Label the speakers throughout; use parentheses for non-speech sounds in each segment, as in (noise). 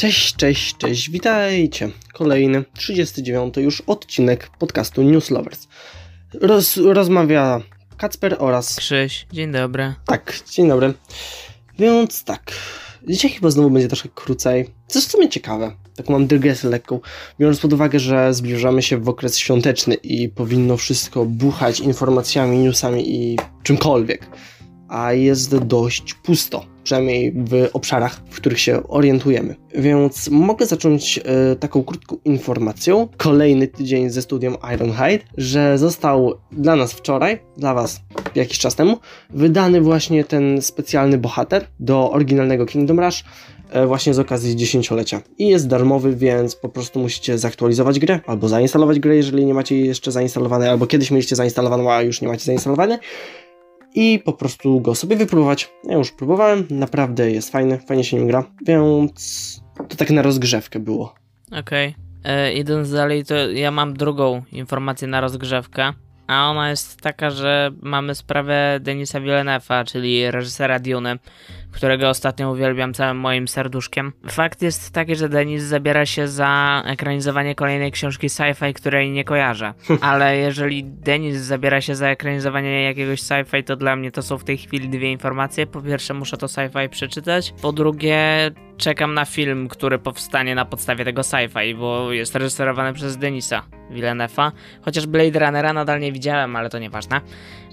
Speaker 1: Cześć, cześć, cześć, witajcie. Kolejny, 39 już odcinek podcastu News Lovers. Roz, rozmawia Kacper oraz...
Speaker 2: Krzyś, dzień dobry.
Speaker 1: Tak, dzień dobry. Więc tak, dzisiaj chyba znowu będzie troszkę krócej, co jest w sumie ciekawe. Taką mam dygresję lekką, biorąc pod uwagę, że zbliżamy się w okres świąteczny i powinno wszystko buchać informacjami, newsami i czymkolwiek. A jest dość pusto, przynajmniej w obszarach, w których się orientujemy. Więc mogę zacząć e, taką krótką informacją. Kolejny tydzień ze studiem Ironhide, że został dla nas wczoraj, dla Was jakiś czas temu, wydany właśnie ten specjalny bohater do oryginalnego Kingdom Rush e, właśnie z okazji dziesięciolecia. I jest darmowy, więc po prostu musicie zaktualizować grę, albo zainstalować grę, jeżeli nie macie jej jeszcze zainstalowanej, albo kiedyś mieliście zainstalowaną, a już nie macie zainstalowane. I po prostu go sobie wypróbować. Ja już próbowałem, naprawdę jest fajny, fajnie się nim gra, więc to tak na rozgrzewkę było.
Speaker 2: Okej. Okay. Idąc dalej, to ja mam drugą informację na rozgrzewkę. A ona jest taka, że mamy sprawę Denisa Villeneuve'a, czyli reżysera Dune, którego ostatnio uwielbiam całym moim serduszkiem. Fakt jest taki, że Denis zabiera się za ekranizowanie kolejnej książki sci-fi, której nie kojarzę. (laughs) Ale jeżeli Denis zabiera się za ekranizowanie jakiegoś sci-fi, to dla mnie to są w tej chwili dwie informacje. Po pierwsze, muszę to sci-fi przeczytać. Po drugie, czekam na film, który powstanie na podstawie tego sci-fi, bo jest reżyserowany przez Denisa Villeneuve'a. Chociaż Blade Runnera nadal nie widziałem, ale to nieważne.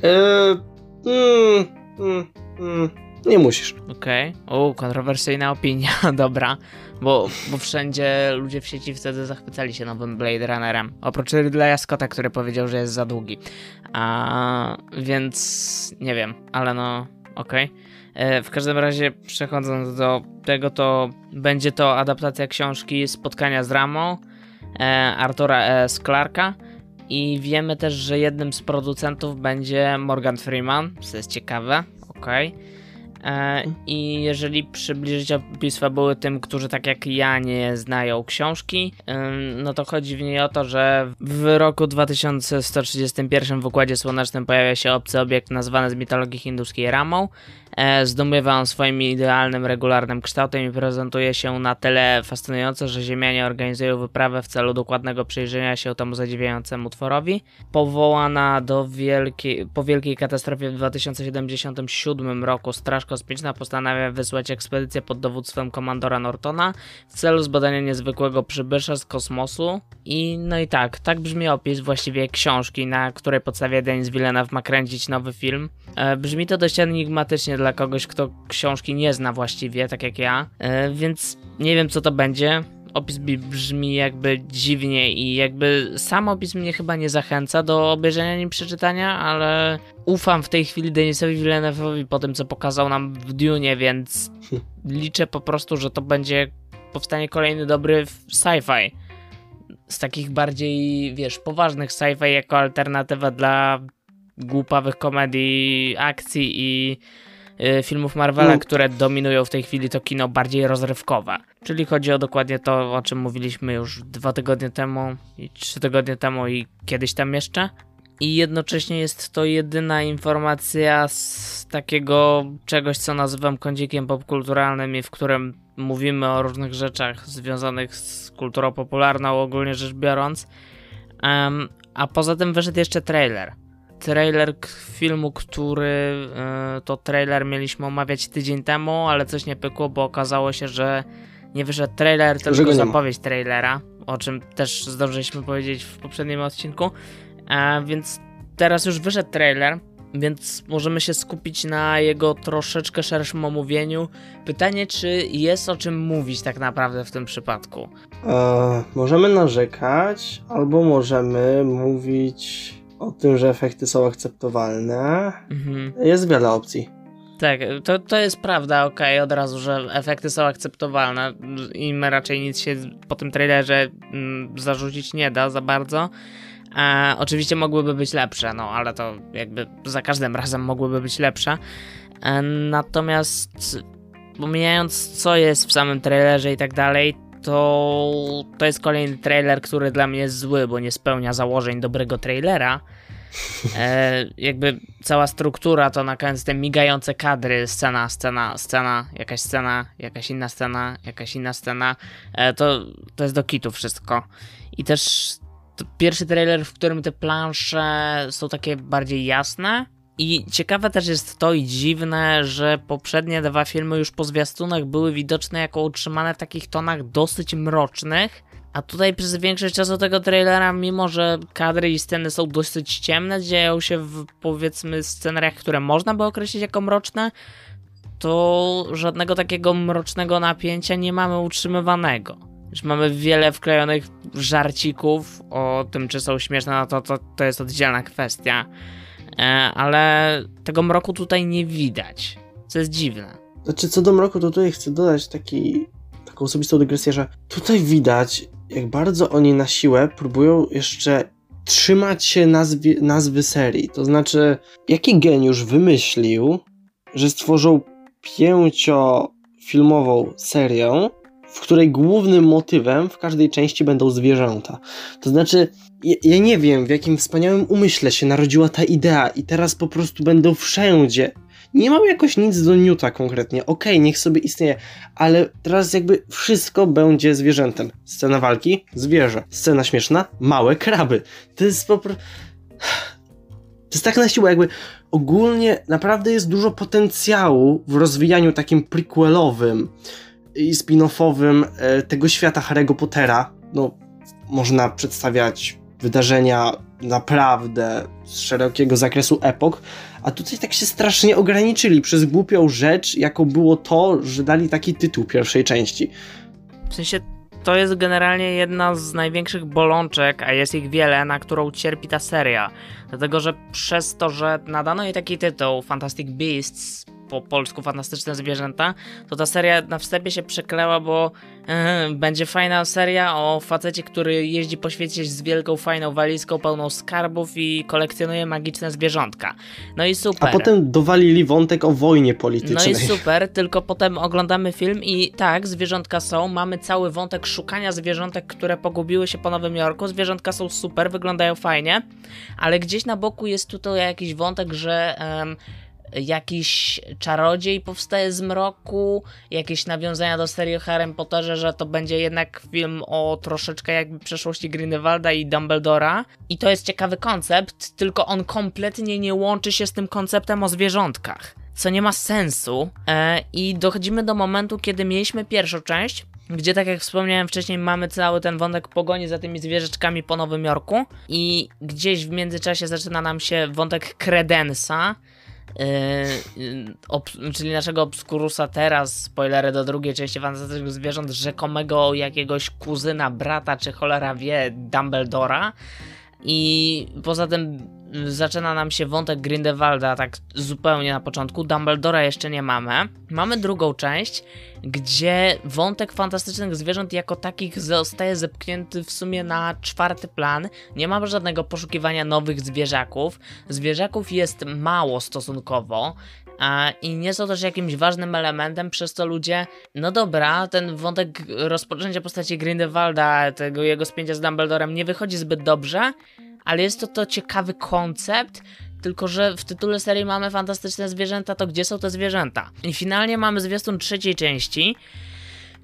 Speaker 1: Eee, mm, mm, mm. Nie musisz.
Speaker 2: Okej. Okay. O, kontrowersyjna opinia, (laughs) dobra. Bo, bo wszędzie ludzie w sieci wtedy zachwycali się nowym Blade Runnerem. Oprócz Ridleya Scotta, który powiedział, że jest za długi. A, więc nie wiem, ale no, okej. Okay. E, w każdym razie, przechodząc do tego, to będzie to adaptacja książki Spotkania z Ramą e, Artura S. Clarka. I wiemy też, że jednym z producentów będzie Morgan Freeman, co jest ciekawe, okej. Okay. E, I jeżeli przybliżyć opis fabuły tym, którzy tak jak ja nie znają książki, no to chodzi w niej o to, że w roku 2131 w Układzie Słonecznym pojawia się obcy obiekt nazwany z mitologii hinduskiej Ramą, E, zdumiewa on swoim idealnym, regularnym kształtem i prezentuje się na tyle fascynująco, że Ziemianie organizują wyprawę w celu dokładnego przyjrzenia się temu zadziwiającemu tworowi. Powołana do wielkiej, po wielkiej katastrofie w 2077 roku Straż Kosmiczna postanawia wysłać ekspedycję pod dowództwem komandora Nortona w celu zbadania niezwykłego przybysza z kosmosu. I no i tak, tak brzmi opis właściwie książki, na której podstawie Denis Villeneuve ma kręcić nowy film. E, brzmi to dość enigmatycznie dla dla kogoś, kto książki nie zna właściwie, tak jak ja, e, więc nie wiem co to będzie. Opis brzmi jakby dziwnie i jakby sam opis mnie chyba nie zachęca do obejrzenia nim przeczytania, ale ufam w tej chwili Denisowi Villeneuve'owi po tym, co pokazał nam w Dune, więc (laughs) liczę po prostu, że to będzie powstanie kolejny dobry sci-fi. Z takich bardziej, wiesz, poważnych sci-fi jako alternatywa dla głupawych komedii akcji i filmów Marvela, no. które dominują w tej chwili to kino bardziej rozrywkowe. Czyli chodzi o dokładnie to, o czym mówiliśmy już dwa tygodnie temu i trzy tygodnie temu i kiedyś tam jeszcze. I jednocześnie jest to jedyna informacja z takiego czegoś, co nazywam kądzikiem popkulturalnym i w którym mówimy o różnych rzeczach związanych z kulturą popularną, ogólnie rzecz biorąc. Um, a poza tym wyszedł jeszcze trailer trailer filmu, który e, to trailer mieliśmy omawiać tydzień temu, ale coś nie pykło, bo okazało się, że nie wyszedł trailer, tylko zapowiedź trailera, o czym też zdążyliśmy powiedzieć w poprzednim odcinku. A e, więc teraz już wyszedł trailer, więc możemy się skupić na jego troszeczkę szerszym omówieniu. Pytanie, czy jest o czym mówić tak naprawdę w tym przypadku?
Speaker 1: E, możemy narzekać, albo możemy mówić o tym, że efekty są akceptowalne. Mhm. Jest wiele opcji.
Speaker 2: Tak, to, to jest prawda, okej, okay, od razu, że efekty są akceptowalne i raczej nic się po tym trailerze mm, zarzucić nie da za bardzo. E, oczywiście mogłyby być lepsze, no ale to jakby za każdym razem mogłyby być lepsze. E, natomiast pomijając co jest w samym trailerze i tak dalej, to to jest kolejny trailer, który dla mnie jest zły, bo nie spełnia założeń dobrego trailera. E, jakby cała struktura to na koniec te migające kadry, scena, scena, scena, jakaś scena, jakaś inna scena, jakaś inna scena. E, to, to jest do kitu wszystko. I też pierwszy trailer, w którym te plansze są takie bardziej jasne. I ciekawe też jest to i dziwne, że poprzednie dwa filmy już po zwiastunach były widoczne jako utrzymane w takich tonach dosyć mrocznych. A tutaj przez większość czasu tego trailera, mimo że kadry i sceny są dosyć ciemne, dzieją się w powiedzmy scenariach, które można by określić jako mroczne, to żadnego takiego mrocznego napięcia nie mamy utrzymywanego. Już mamy wiele wklejonych żarcików o tym, czy są śmieszne, no to, to, to jest oddzielna kwestia. E, ale tego mroku tutaj nie widać, co jest dziwne.
Speaker 1: Znaczy, co do mroku, to tutaj chcę dodać taki, taką osobistą dygresję, że tutaj widać, jak bardzo oni na siłę próbują jeszcze trzymać się nazwy, nazwy serii. To znaczy, jaki geniusz wymyślił, że stworzą pięciofilmową serię, w której głównym motywem w każdej części będą zwierzęta. To znaczy, ja, ja, nie wiem, w jakim wspaniałym umyśle się narodziła ta idea, i teraz po prostu będą wszędzie. Nie mam jakoś nic do Newta konkretnie. Okej, okay, niech sobie istnieje, ale teraz jakby wszystko będzie zwierzętem. Scena walki zwierzę. Scena śmieszna małe kraby. To jest po prostu. To jest tak na siłę, jakby ogólnie naprawdę jest dużo potencjału w rozwijaniu takim prequelowym i spin-offowym e, tego świata Harry'ego Pottera. No, można przedstawiać wydarzenia naprawdę z szerokiego zakresu epok, a tutaj tak się strasznie ograniczyli przez głupią rzecz, jaką było to, że dali taki tytuł pierwszej części.
Speaker 2: W sensie to jest generalnie jedna z największych bolączek, a jest ich wiele, na którą cierpi ta seria. Dlatego, że przez to, że nadano jej taki tytuł Fantastic Beasts, po polsku Fantastyczne Zwierzęta, to ta seria na wstępie się przekleła, bo yy, będzie fajna seria o facecie, który jeździ po świecie z wielką, fajną walizką pełną skarbów i kolekcjonuje magiczne zwierzątka. No i super.
Speaker 1: A potem dowalili wątek o wojnie politycznej.
Speaker 2: No i (laughs) super, tylko potem oglądamy film i tak, zwierzątka są, mamy cały wątek szukania zwierzątek, które pogubiły się po Nowym Jorku, zwierzątka są super, wyglądają fajnie, ale gdzieś na boku jest tutaj jakiś wątek, że... Yy, jakiś czarodziej powstaje z mroku, jakieś nawiązania do serii Harry Potterze, że to będzie jednak film o troszeczkę jakby przeszłości Grindelwalda i Dumbledora. I to jest ciekawy koncept, tylko on kompletnie nie łączy się z tym konceptem o zwierzątkach, co nie ma sensu. E, I dochodzimy do momentu, kiedy mieliśmy pierwszą część, gdzie tak jak wspomniałem wcześniej mamy cały ten wątek pogoni za tymi zwierzeczkami po Nowym Jorku i gdzieś w międzyczasie zaczyna nam się wątek kredensa, Yy, ob, czyli naszego Obskurusa teraz, spoilery do drugiej części Fantastycznych Zwierząt, rzekomego jakiegoś kuzyna, brata, czy cholera wie, Dumbledora. I poza tym zaczyna nam się wątek Grindelwalda tak zupełnie na początku. Dumbledora jeszcze nie mamy. Mamy drugą część, gdzie wątek fantastycznych zwierząt jako takich zostaje zepchnięty w sumie na czwarty plan. Nie mamy żadnego poszukiwania nowych zwierzaków. Zwierzaków jest mało stosunkowo. I nie są też jakimś ważnym elementem, przez to ludzie, no dobra, ten wątek rozpoczęcia postaci Grindelwalda, tego jego spięcia z Dumbledorem nie wychodzi zbyt dobrze, ale jest to to ciekawy koncept, tylko że w tytule serii mamy fantastyczne zwierzęta, to gdzie są te zwierzęta? I finalnie mamy zwiastun trzeciej części,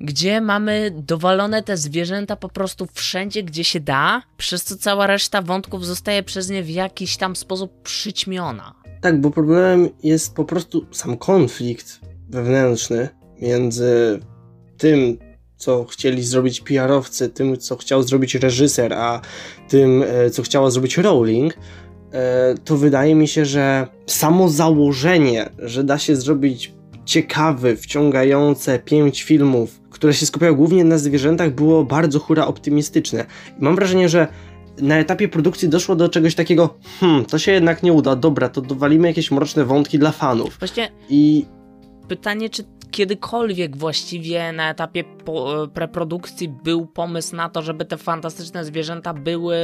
Speaker 2: gdzie mamy dowalone te zwierzęta po prostu wszędzie, gdzie się da, przez co cała reszta wątków zostaje przez nie w jakiś tam sposób przyćmiona.
Speaker 1: Tak, bo problemem jest po prostu sam konflikt wewnętrzny między tym, co chcieli zrobić PR-owcy, tym, co chciał zrobić reżyser, a tym, e, co chciała zrobić Rowling, e, to wydaje mi się, że samo założenie, że da się zrobić ciekawy, wciągające pięć filmów, które się skupiają głównie na zwierzętach, było bardzo hura optymistyczne. I mam wrażenie, że na etapie produkcji doszło do czegoś takiego, hmm, to się jednak nie uda, dobra, to dowalimy jakieś mroczne wątki dla fanów.
Speaker 2: Właśnie I pytanie, czy kiedykolwiek właściwie na etapie preprodukcji był pomysł na to, żeby te fantastyczne zwierzęta były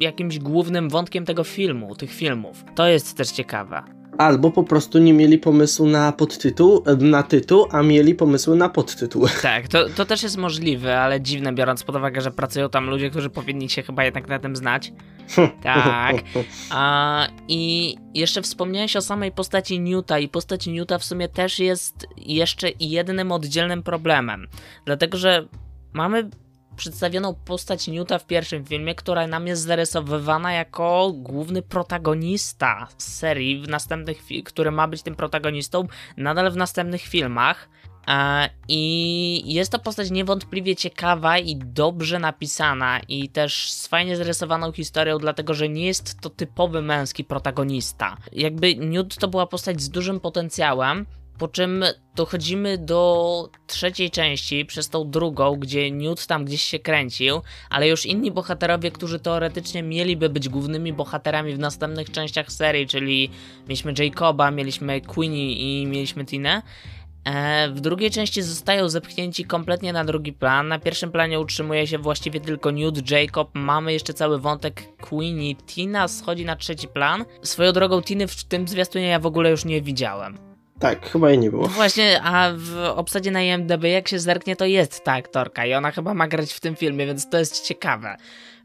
Speaker 2: jakimś głównym wątkiem tego filmu, tych filmów. To jest też ciekawe.
Speaker 1: Albo po prostu nie mieli pomysłu na podtytuł, na tytuł, a mieli pomysły na podtytuł. (laughs)
Speaker 2: Tak, to, to też jest możliwe, ale dziwne biorąc pod uwagę, że pracują tam ludzie, którzy powinni się chyba jednak na tym znać. (laughs) Tak. A, I jeszcze wspomniałeś o samej postaci Newta i postać Newta w sumie też jest jeszcze jednym oddzielnym problemem. Dlatego, że mamy przedstawioną postać Newta w pierwszym filmie, która nam jest zarysowywana jako główny protagonista serii, w następnych, który ma być tym protagonistą nadal w następnych filmach. I jest to postać niewątpliwie ciekawa i dobrze napisana, i też z fajnie zarysowaną historią, dlatego że nie jest to typowy męski protagonista. Jakby Newt to była postać z dużym potencjałem, po czym dochodzimy do trzeciej części, przez tą drugą, gdzie Newt tam gdzieś się kręcił, ale już inni bohaterowie, którzy teoretycznie mieliby być głównymi bohaterami w następnych częściach serii, czyli mieliśmy Jacoba, mieliśmy Queenie i mieliśmy Tinę, e, w drugiej części zostają zepchnięci kompletnie na drugi plan. Na pierwszym planie utrzymuje się właściwie tylko Newt, Jacob. Mamy jeszcze cały wątek Queenie. Tina schodzi na trzeci plan. Swoją drogą Tiny w tym zwiastunie ja w ogóle już nie widziałem.
Speaker 1: Tak, chyba jej nie było.
Speaker 2: Właśnie, a w obsadzie na IMDb jak się zerknie, to jest ta aktorka i ona chyba ma grać w tym filmie, więc to jest ciekawe,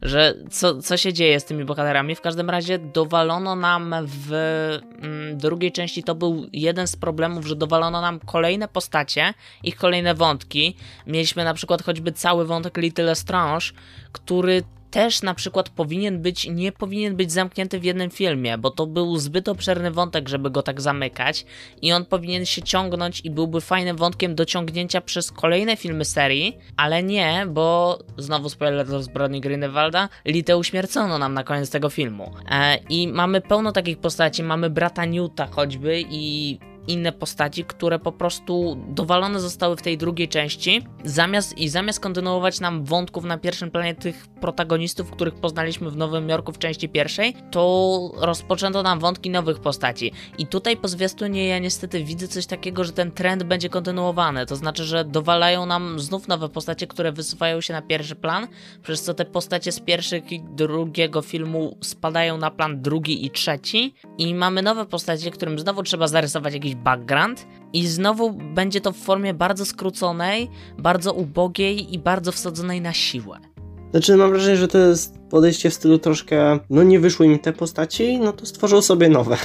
Speaker 2: że co, co się dzieje z tymi bohaterami. W każdym razie dowalono nam w mm, drugiej części, to był jeden z problemów, że dowalono nam kolejne postacie, ich kolejne wątki. Mieliśmy na przykład choćby cały wątek Little Lestrange, który też na przykład powinien być, nie powinien być zamknięty w jednym filmie, bo to był zbyt obszerny wątek, żeby go tak zamykać i on powinien się ciągnąć i byłby fajnym wątkiem do ciągnięcia przez kolejne filmy serii, ale nie, bo znowu spoiler do zbrodni Grindelwalda, Litę uśmiercono nam na koniec tego filmu. E, I mamy pełno takich postaci, mamy brata Newta choćby i inne postaci, które po prostu dowalone zostały w tej drugiej części. Zamiast i zamiast kontynuować nam wątków na pierwszym planie tych protagonistów, których poznaliśmy w Nowym Jorku w części pierwszej, to rozpoczęto nam wątki nowych postaci. I tutaj po zwiastunie ja niestety widzę coś takiego, że ten trend będzie kontynuowany. To znaczy, że dowalają nam znów nowe postacie, które wysuwają się na pierwszy plan, przez co te postacie z pierwszych i drugiego filmu spadają na plan drugi i trzeci. I mamy nowe postacie, którym znowu trzeba zarysować jakiś background i znowu będzie to w formie bardzo skróconej, bardzo ubogiej i bardzo wsadzonej na siłę.
Speaker 1: Znaczy mam wrażenie, że to jest podejście w stylu troszkę, no nie wyszły im te postaci, no to stworzą sobie nowe.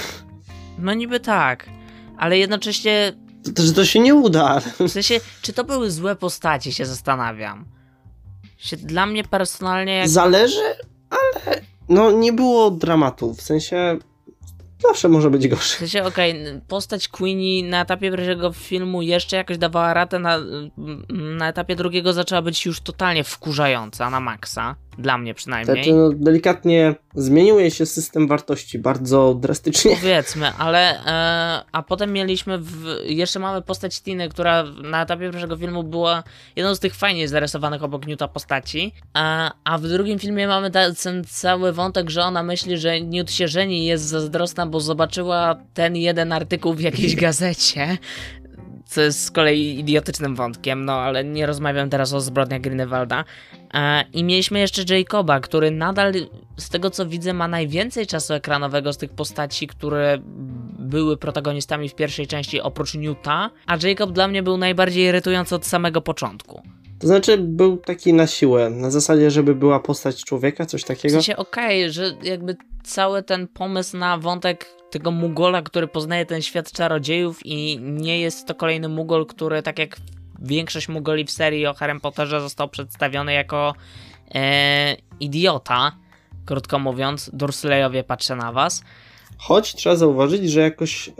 Speaker 2: No niby tak, ale jednocześnie...
Speaker 1: To, że to się nie uda.
Speaker 2: W sensie, czy to były złe postacie, się zastanawiam. Się, dla mnie personalnie... Jak...
Speaker 1: Zależy, ale no nie było dramatu, w sensie Zawsze może być gorszy.
Speaker 2: W sensie, okej, okay, postać Queenie na etapie pierwszego filmu jeszcze jakoś dawała ratę, na, na etapie drugiego zaczęła być już totalnie wkurzająca na maksa. Dla mnie przynajmniej.
Speaker 1: Znaczy, no, delikatnie zmienił się system wartości bardzo drastycznie.
Speaker 2: Powiedzmy, ale e, a potem mieliśmy, w, jeszcze mamy postać Tiny, która na etapie pierwszego filmu była jedną z tych fajnie zarysowanych obok Newta postaci, a, a w drugim filmie mamy ten cały wątek, że ona myśli, że Newt się żeni i jest zazdrosna, bo zobaczyła ten jeden artykuł w jakiejś gazecie, co jest z kolei idiotycznym wątkiem, no ale nie rozmawiam teraz o zbrodniach Greenewalda. E, I mieliśmy jeszcze Jacoba, który nadal, z tego co widzę, ma najwięcej czasu ekranowego z tych postaci, które były protagonistami w pierwszej części oprócz Newta, a Jacob dla mnie był najbardziej irytujący od samego początku.
Speaker 1: To znaczy był taki na siłę, na zasadzie, żeby była postać człowieka, coś takiego? W
Speaker 2: sensie okej, okay, że jakby cały ten pomysł na wątek tego Mugola, który poznaje ten świat czarodziejów i nie jest to kolejny Mugol, który tak jak większość Mugoli w serii o Harry Potterze został przedstawiony jako e, idiota, krótko mówiąc, Dursleyowie patrzę na was.
Speaker 1: Choć trzeba zauważyć, że jakoś e,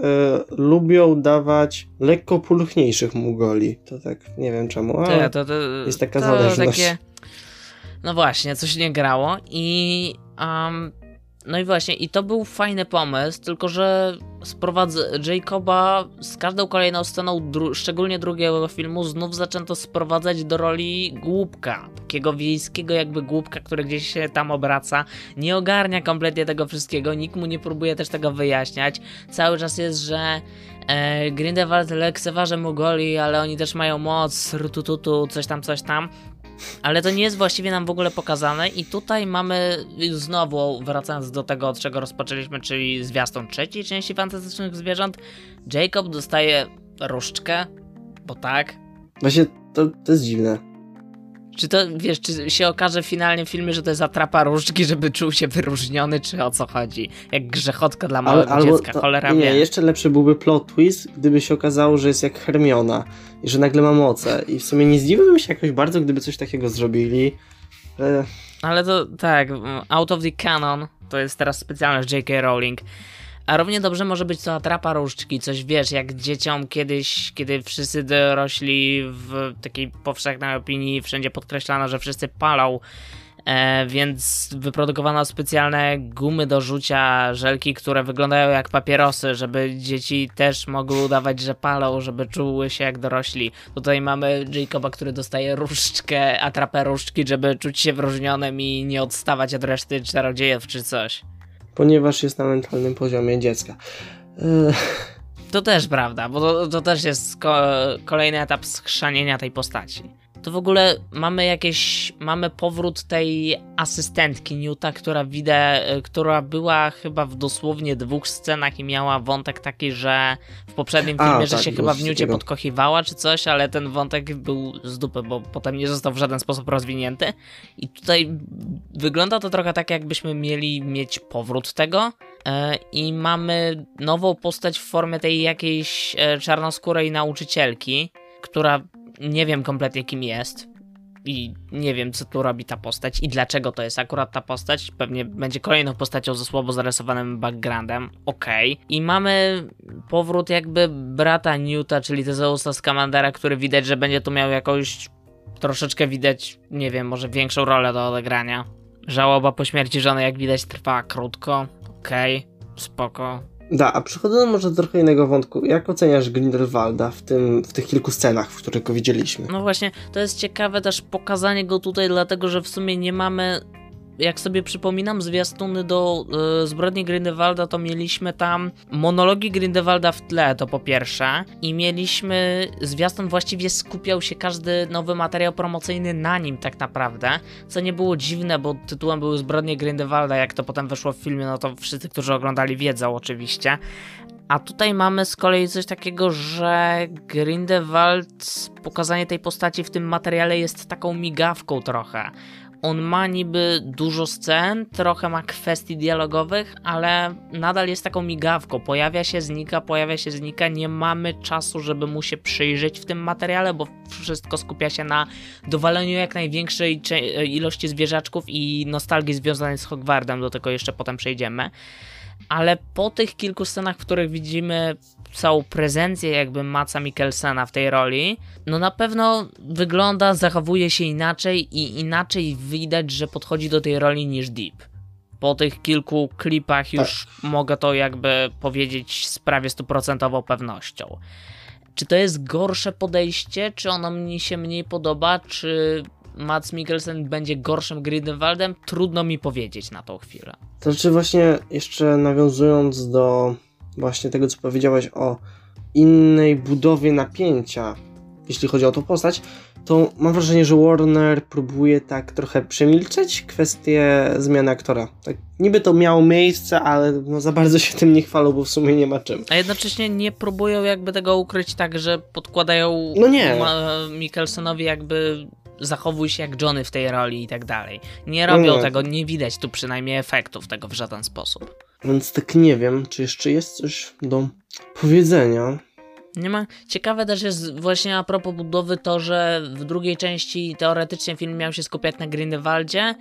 Speaker 1: lubią dawać lekko pulchniejszych Mugoli. To tak, nie wiem czemu, ale to, to, to, jest taka zależność. Takie,
Speaker 2: no właśnie, coś nie grało i um, no i właśnie, i to był fajny pomysł, tylko że sprowadzę Jacoba z każdą kolejną sceną, dru szczególnie drugiego filmu, znów zaczęto sprowadzać do roli głupka. Takiego wiejskiego jakby głupka, który gdzieś się tam obraca. Nie ogarnia kompletnie tego wszystkiego, nikt mu nie próbuje też tego wyjaśniać. Cały czas jest, że e, Grindelwald lekceważy Mugoli, ale oni też mają moc, rutututu, coś tam, coś tam. Ale to nie jest właściwie nam w ogóle pokazane i tutaj mamy znowu, wracając do tego, od czego rozpoczęliśmy, czyli zwiastun trzeciej części Fantastycznych Zwierząt, Jacob dostaje różdżkę, bo tak.
Speaker 1: Właśnie to, to jest dziwne.
Speaker 2: Czy to, wiesz, czy się okaże finalnie w filmie, że to jest atrapa różdżki, żeby czuł się wyróżniony, czy o co chodzi? Jak grzechotka dla małego
Speaker 1: albo
Speaker 2: dziecka, cholera
Speaker 1: Nie,
Speaker 2: wie.
Speaker 1: jeszcze lepszy byłby plot twist, gdyby się okazało, że jest jak Hermiona i że nagle ma moce. I w sumie nie zdziwiłbym się jakoś bardzo, gdyby coś takiego zrobili. E,
Speaker 2: Ale to tak, out of the canon to jest teraz specjalność J.K. Rowling. A równie dobrze może być to atrapa różdżki, coś wiesz, jak dzieciom kiedyś, kiedy wszyscy dorośli w takiej powszechnej opinii wszędzie podkreślano, że wszyscy palą, e, więc wyprodukowano specjalne gumy do rzucia, żelki, które wyglądają jak papierosy, żeby dzieci też mogły udawać, że palą, żeby czuły się jak dorośli. Tutaj mamy Jacoba, który dostaje różdżkę, atrapę różdżki, żeby czuć się wyróżnionym i nie odstawać od reszty czarodziejów czy coś.
Speaker 1: Ponieważ jest na mentalnym poziomie dziecka.
Speaker 2: To też prawda, bo to, to też jest ko- kolejny etap schrzanienia tej postaci. To w ogóle mamy jakieś, mamy powrót tej asystentki Newta, która widzę, która była chyba w dosłownie dwóch scenach i miała wątek taki, że w poprzednim
Speaker 1: A,
Speaker 2: filmie, że
Speaker 1: tak,
Speaker 2: się
Speaker 1: było
Speaker 2: chyba w Newcie podkochiwała czy coś, ale ten wątek był z dupy, bo potem nie został w żaden sposób rozwinięty. I tutaj wygląda to trochę tak, jakbyśmy mieli mieć powrót tego. E, I mamy nową postać w formie tej jakiejś e, czarnoskórej nauczycielki, która nie wiem kompletnie kim jest. I nie wiem, co tu robi ta postać i dlaczego to jest akurat ta postać. Pewnie będzie kolejną postacią ze słabo zarysowanym backgroundem. Okej. I mamy powrót jakby brata Newta, czyli Tezeusa Scamandera, który widać, że będzie tu miał jakąś troszeczkę widać, nie wiem, może większą rolę do odegrania. Żałoba po śmierci żony, jak widać, trwała krótko. Okej, spoko.
Speaker 1: Da, a przechodząc może do trochę innego wątku, jak oceniasz Grindelwalda w, tym, w tych kilku scenach, w których go widzieliśmy?
Speaker 2: No właśnie, to jest ciekawe też pokazanie go tutaj, dlatego że w sumie nie mamy. Jak sobie przypominam, zwiastuny do y, zbrodni Grindelwalda, to mieliśmy tam monologi Grindelwalda w tle, to po pierwsze, i mieliśmy zwiastun właściwie skupiał się każdy nowy materiał promocyjny na nim tak naprawdę, co nie było dziwne, bo tytułem były zbrodnie Grindelwalda, jak to potem wyszło w filmie, no to wszyscy, którzy oglądali wiedzą oczywiście. A tutaj mamy z kolei coś takiego, że Grindelwald, pokazanie tej postaci w tym materiale jest taką migawką trochę. On ma niby dużo scen, trochę ma kwestii dialogowych, ale nadal jest taką migawką. Pojawia się, znika, pojawia się, znika. Nie mamy czasu, żeby mu się przyjrzeć w tym materiale, bo wszystko skupia się na dowaleniu jak największej ilości zwierzaczków i nostalgii związanej z Hogwartem. Do tego jeszcze potem przejdziemy ale po tych kilku scenach, w których widzimy całą prezencję jakby Maca Mikkelsena w tej roli, no na pewno wygląda, zachowuje się inaczej i inaczej widać, że podchodzi do tej roli niż Deep. Po tych kilku klipach już mogę to jakby powiedzieć z prawie stuprocentową pewnością. Czy to jest gorsze podejście, czy ono mi się mniej podoba, czy Mats Mikkelsen będzie gorszym Grindelwaldem? Trudno mi powiedzieć na tą chwilę.
Speaker 1: To znaczy właśnie jeszcze nawiązując do właśnie tego, co powiedziałeś o innej budowie napięcia, jeśli chodzi o tą postać, to mam wrażenie, że Warner próbuje tak trochę przemilczeć kwestię zmiany aktora. Tak, niby to miało miejsce, ale no za bardzo się tym nie chwalą, bo w sumie nie ma czym.
Speaker 2: A jednocześnie nie próbują jakby tego ukryć tak, że podkładają
Speaker 1: No nie.
Speaker 2: Mikkelsonowi jakby zachowuj się jak Johnny w tej roli i tak dalej. Nie robią
Speaker 1: nie.
Speaker 2: tego, nie widać tu przynajmniej efektów tego w żaden sposób.
Speaker 1: Więc tak nie wiem, czy jeszcze jest coś do powiedzenia.
Speaker 2: Nie ma. Ciekawe też jest właśnie a propos budowy to, że w drugiej części teoretycznie film miał się skupiać na Grindelwaldzie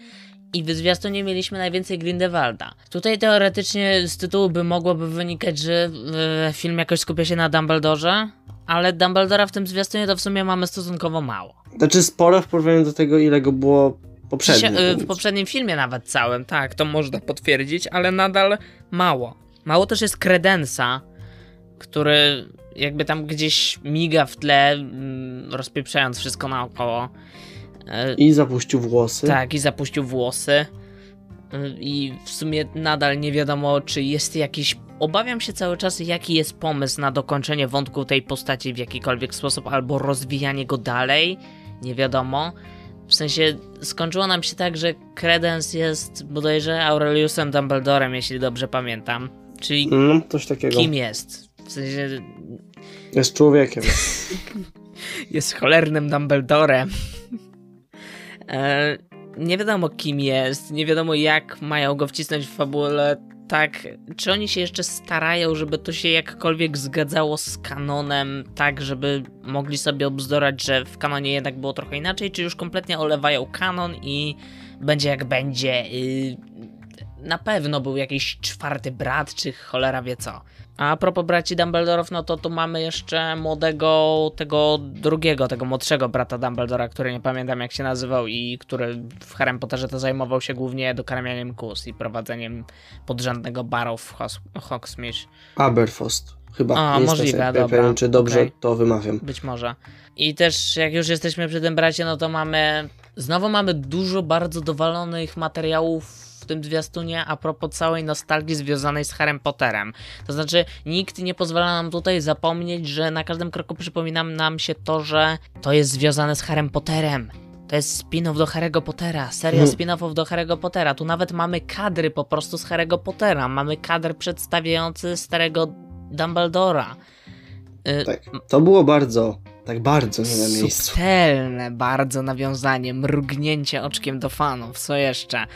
Speaker 2: i w zwiastunie mieliśmy najwięcej Grindelwalda. Tutaj teoretycznie z tytułu by mogłoby wynikać, że e, film jakoś skupia się na Dumbledorze, ale Dumbledora w tym zwiastunie to w sumie mamy stosunkowo mało.
Speaker 1: Znaczy sporo w porównaniu do tego, ile go było poprzednio.
Speaker 2: W poprzednim filmie nawet całym, tak, to można potwierdzić, ale nadal mało. Mało też jest Kredensa, który jakby tam gdzieś miga w tle, mm, rozpieprzając wszystko naokoło.
Speaker 1: I zapuścił włosy.
Speaker 2: Tak, i zapuścił włosy. Y, I w sumie nadal nie wiadomo, czy jest jakiś. Obawiam się cały czas, jaki jest pomysł na dokończenie wątku tej postaci w jakikolwiek sposób, albo rozwijanie go dalej. Nie wiadomo. W sensie skończyło nam się tak, że Credence jest bodajże Aureliusem Dumbledorem, jeśli dobrze pamiętam. Czyli
Speaker 1: coś takiego.
Speaker 2: kim jest? W sensie
Speaker 1: Jest człowiekiem. (laughs)
Speaker 2: jest cholernym Dumbledorem. E, nie wiadomo kim jest, nie wiadomo jak mają go wcisnąć w fabule. Tak, czy oni się jeszcze starają, żeby to się jakkolwiek zgadzało z kanonem, tak, żeby mogli sobie obzdorać, że w kanonie jednak było trochę inaczej, czy już kompletnie olewają kanon i będzie jak będzie. y, na pewno był jakiś czwarty brat, czy cholera wie co. A propos braci Dumbledorów, no to tu mamy jeszcze młodego, tego drugiego, tego młodszego brata Dumbledora, który nie pamiętam jak się nazywał i który w Harry Potterze to zajmował się głównie dokarmianiem kus i prowadzeniem podrzędnego baru w Hogsmeade.
Speaker 1: Aberfost. Chyba.
Speaker 2: A,
Speaker 1: nie
Speaker 2: możliwe,
Speaker 1: jestem
Speaker 2: dobra,
Speaker 1: pewien, czy dobrze
Speaker 2: okej.
Speaker 1: to wymawiam.
Speaker 2: Być może. I też jak już jesteśmy przy tym bracie, no to mamy. Znowu mamy dużo bardzo dowalonych materiałów tym zwiastunie a propos całej nostalgii związanej z Harrym Potterem. To znaczy, nikt nie pozwala nam tutaj zapomnieć, że na każdym kroku przypomina nam się to, że to jest związane z Harrym Potterem. To jest spin-off do Harry'ego Pottera, seria
Speaker 1: Hmm.
Speaker 2: spin-offów do Harry'ego Pottera. Tu nawet mamy kadry po prostu z Harry'ego Pottera. Mamy kadr przedstawiający starego Dumbledora. Y,
Speaker 1: Tak. To było bardzo, tak bardzo nie na miejscu.
Speaker 2: Subtelne bardzo nawiązanie, mrugnięcie oczkiem do fanów, co jeszcze?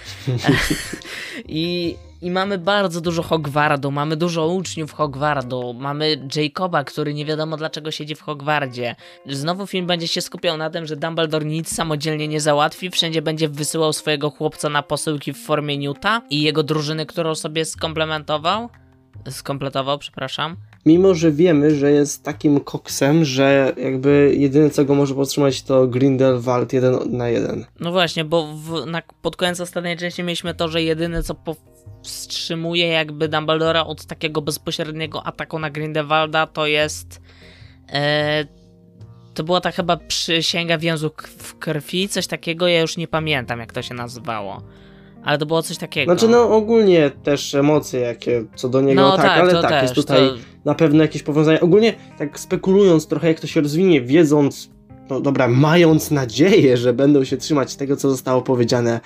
Speaker 2: (laughs) I, I mamy bardzo dużo Hogwardu, mamy dużo uczniów Hogwardu, mamy Jacoba, który nie wiadomo dlaczego siedzi w Hogwardzie. Znowu film będzie się skupiał na tym, że Dumbledore nic samodzielnie nie załatwi, wszędzie będzie wysyłał swojego chłopca na posyłki w formie Newta i jego drużyny, którą sobie skomplementował. Skompletował, przepraszam.
Speaker 1: Mimo, że wiemy, że jest takim koksem, że jakby jedyne co go może powstrzymać to Grindelwald jeden na jeden.
Speaker 2: No właśnie, bo w, na, pod koniec ostatniej części mieliśmy to, że jedyne co powstrzymuje jakby Dumbledora od takiego bezpośredniego ataku na Grindelwalda to jest e, to była ta chyba przysięga więzu k- w krwi, coś takiego, ja już nie pamiętam jak to się nazywało. Ale to było coś takiego.
Speaker 1: Znaczy no ogólnie też emocje jakie co do niego,
Speaker 2: no
Speaker 1: tak, ale
Speaker 2: to
Speaker 1: tak,
Speaker 2: też,
Speaker 1: jest tutaj
Speaker 2: to,
Speaker 1: na pewno jakieś powiązanie. Ogólnie tak spekulując trochę jak to się rozwinie, wiedząc, no dobra, mając nadzieję, że będą się trzymać tego co zostało powiedziane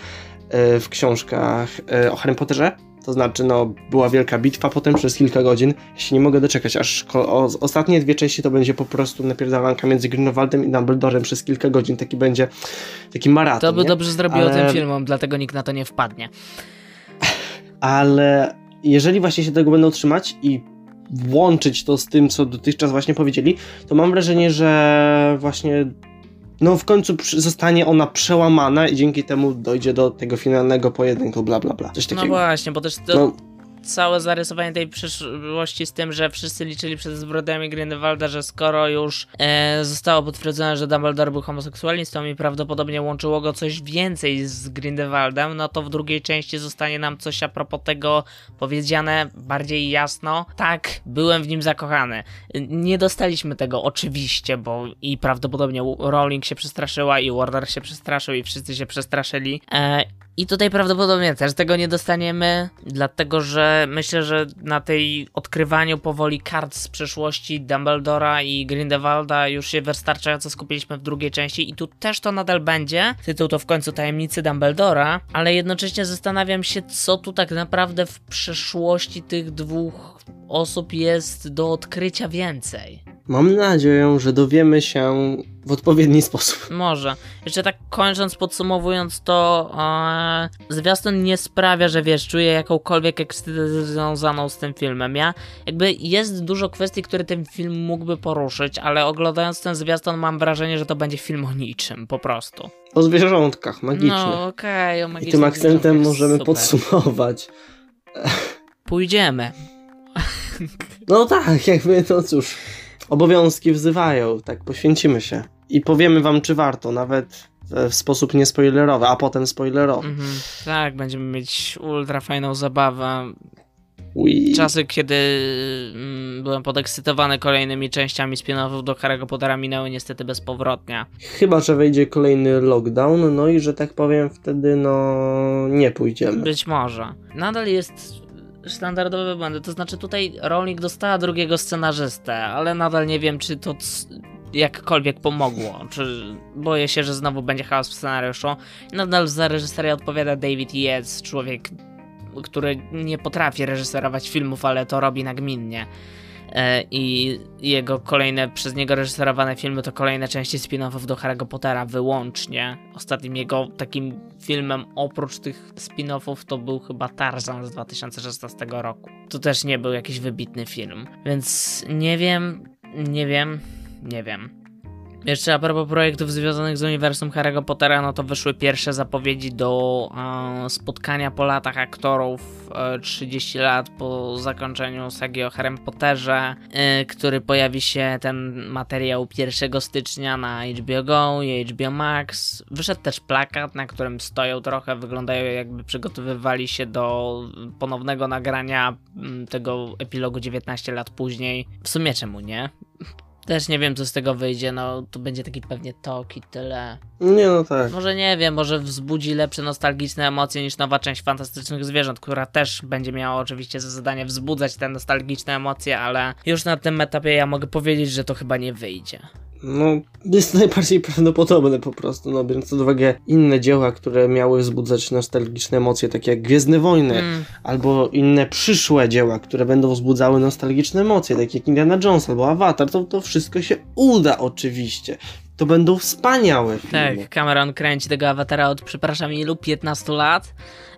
Speaker 1: e, w książkach e, o Harry Potterze, to znaczy no była wielka bitwa potem przez kilka godzin, ja się nie mogę doczekać, aż o, ostatnie dwie części to będzie po prostu napierdalanka między Grindelwaldem i Dumbledorem przez kilka godzin, taki będzie taki maraton,
Speaker 2: to by
Speaker 1: nie?
Speaker 2: dobrze zrobiło
Speaker 1: Ale-
Speaker 2: tym filmom, dlatego nikt na to nie wpadnie. (laughs)
Speaker 1: ale jeżeli właśnie się tego będą trzymać i włączyć to z tym, co dotychczas właśnie powiedzieli, to mam wrażenie, że właśnie no w końcu zostanie ona przełamana i dzięki temu dojdzie do tego finalnego pojedynku, bla bla bla. Coś
Speaker 2: No
Speaker 1: takiego.
Speaker 2: właśnie, bo też to,
Speaker 1: No,
Speaker 2: całe zarysowanie tej przyszłości z tym, że wszyscy liczyli przed zbrodniami Grindelwalda, że skoro już e, zostało potwierdzone, że Dumbledore był homoseksualistą i prawdopodobnie łączyło go coś więcej z Grindelwaldem, no to w drugiej części zostanie nam coś a propos tego powiedziane bardziej jasno. Tak, byłem w nim zakochany. Nie dostaliśmy tego oczywiście, bo i prawdopodobnie Rowling się przestraszyła i Warner się przestraszył i wszyscy się przestraszyli. E, i tutaj prawdopodobnie też tego nie dostaniemy, dlatego że myślę, że na tej odkrywaniu powoli kart z przeszłości Dumbledora i Grindelwalda już się wystarczająco skupiliśmy w drugiej części i tu też to nadal będzie. Tytuł to w końcu Tajemnicy Dumbledora, ale jednocześnie zastanawiam się, co tu tak naprawdę w przeszłości tych dwóch osób jest do odkrycia więcej.
Speaker 1: Mam nadzieję, że dowiemy się w odpowiedni sposób.
Speaker 2: Może. Jeszcze tak kończąc, podsumowując to, e, zwiastun nie sprawia, że wiesz, czuję jakąkolwiek ekscytację związaną z tym filmem. Ja jakby jest dużo kwestii, które ten film mógłby poruszyć, ale oglądając ten zwiastun mam wrażenie, że to będzie film o niczym, po prostu.
Speaker 1: O zwierzątkach magicznych.
Speaker 2: No okej, o
Speaker 1: I
Speaker 2: magicznych
Speaker 1: tym akcentem możemy
Speaker 2: super.
Speaker 1: podsumować.
Speaker 2: Pójdziemy.
Speaker 1: No tak, jakby, no cóż, obowiązki wzywają, tak, poświęcimy się. I powiemy wam, czy warto, nawet w, w sposób niespoilerowy, a potem spoilerowy.
Speaker 2: Mhm, tak, będziemy mieć ultra fajną zabawę.
Speaker 1: Ui.
Speaker 2: Czasy, kiedy mm, byłem podekscytowany kolejnymi częściami spin-offów do Harry'ego Pottera minęły niestety bezpowrotnie.
Speaker 1: Chyba, że wejdzie kolejny lockdown, no i że tak powiem, wtedy no nie pójdziemy.
Speaker 2: Być może. Nadal jest standardowe błędy, to znaczy tutaj Rowling dostała drugiego scenarzystę, ale nadal nie wiem, czy to jakkolwiek pomogło. Czy boję się, że znowu będzie chaos w scenariuszu. Nadal za reżyserię odpowiada David Yates, człowiek, który nie potrafi reżyserować filmów, ale to robi nagminnie. E, I jego kolejne, przez niego reżyserowane filmy to kolejne części spin-offów do Harry'ego Pottera wyłącznie. Ostatnim jego takim filmem oprócz tych spin-offów to był chyba Tarzan z 2016 roku. To też nie był jakiś wybitny film. Więc nie wiem, nie wiem, nie wiem. Jeszcze a propos projektów związanych z uniwersum Harry'ego Pottera, no to wyszły pierwsze zapowiedzi do e, spotkania po latach aktorów e, 30 lat po zakończeniu sagi o Harrym Potterze, e, który pojawi się ten materiał 1 stycznia na HBO Go i HBO Max. Wyszedł też plakat, na którym stoją trochę, wyglądają jakby przygotowywali się do ponownego nagrania m, tego epilogu 19 lat później. W sumie czemu nie? Też nie wiem, co z tego wyjdzie, no to będzie taki pewnie tok i tyle.
Speaker 1: Nie no tak.
Speaker 2: Może nie wiem, może wzbudzi lepsze nostalgiczne emocje niż nowa część Fantastycznych Zwierząt, która też będzie miała oczywiście za zadanie wzbudzać te nostalgiczne emocje, ale już na tym etapie ja mogę powiedzieć, że to chyba nie wyjdzie.
Speaker 1: No, jest najbardziej prawdopodobne po prostu, no biorąc pod uwagę inne dzieła, które miały wzbudzać nostalgiczne emocje, takie jak Gwiezdne Wojny,
Speaker 2: Mm.
Speaker 1: albo inne przyszłe dzieła, które będą wzbudzały nostalgiczne emocje, takie jak Indiana Jones albo Avatar, to, to wszystko się uda oczywiście. To będą wspaniałe filmy.
Speaker 2: Tak, Cameron kręci tego awatara od, przepraszam, ilu? 15 lat?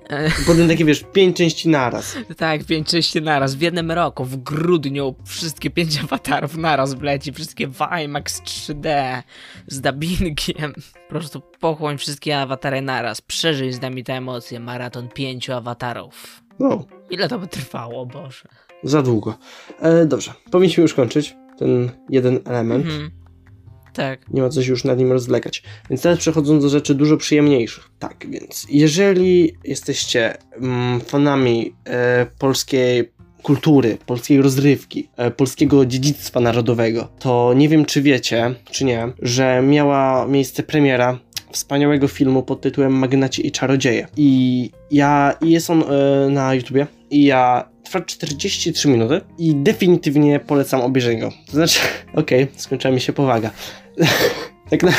Speaker 2: E,
Speaker 1: Potem takie, wiesz, pięć części naraz.
Speaker 2: tak, pięć części naraz, w jednym roku, w grudniu, wszystkie pięć (laughs) awatarów naraz wleci, wszystkie w IMAX 3D, z dubbingiem. Po prostu pochłoń wszystkie awatary naraz, przeżyj z nami te emocje, maraton pięciu awatarów.
Speaker 1: No,
Speaker 2: Ile to by trwało, Boże?
Speaker 1: za długo. E, dobrze, powinniśmy już kończyć ten jeden element.
Speaker 2: Mhm. Tak.
Speaker 1: Nie ma co się już nad nim rozwlekać. Więc teraz przechodząc do rzeczy dużo przyjemniejszych. Tak, więc jeżeli jesteście mm, fanami e, polskiej kultury, polskiej rozrywki, e, polskiego dziedzictwa narodowego, to nie wiem czy wiecie, czy nie, że miała miejsce premiera wspaniałego filmu pod tytułem Magnaci i Czarodzieje. I ja, i jest on e, na YouTubie i ja trwa 43 minuty i definitywnie polecam obejrzenie go. To znaczy, (laughs) okej, skończyła mi się powaga. (laughs) tak na...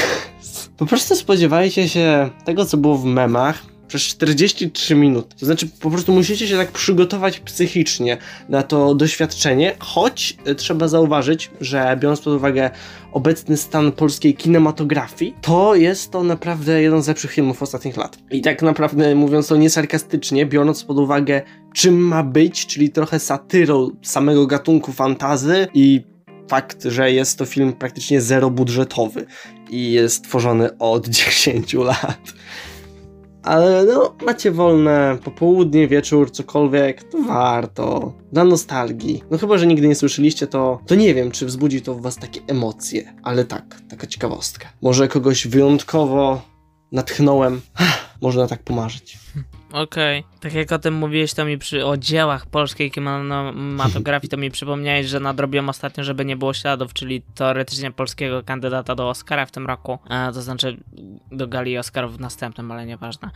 Speaker 1: Po prostu spodziewajcie się tego, co było w memach przez 43 minuty. To znaczy, po prostu musicie się tak przygotować psychicznie na to doświadczenie, choć y, trzeba zauważyć, że biorąc pod uwagę obecny stan polskiej kinematografii, to jest to naprawdę jeden z lepszych filmów ostatnich lat. I tak naprawdę, mówiąc to niesarkastycznie, biorąc pod uwagę, czym ma być, czyli trochę satyrą samego gatunku fantazy i fakt, że jest to film praktycznie zerobudżetowy i jest tworzony od (laughs) 10 lat. Ale no, macie wolne popołudnie, wieczór, cokolwiek, to warto. Dla nostalgii. No chyba, że nigdy nie słyszeliście, to, to nie wiem, czy wzbudzi to w was takie emocje. Ale tak, taka ciekawostka. Może kogoś wyjątkowo natchnąłem. Można tak pomarzyć. (laughs)
Speaker 2: Okej. Tak jak o tym mówiłeś, to mi przy o dziełach polskiej kinematografii, to mi przypomniałeś, że nadrobiłem ostatnio, żeby nie było śladów, czyli teoretycznie polskiego kandydata do Oscara w tym roku. E, to znaczy do gali Oscarów w następnym, ale nieważne.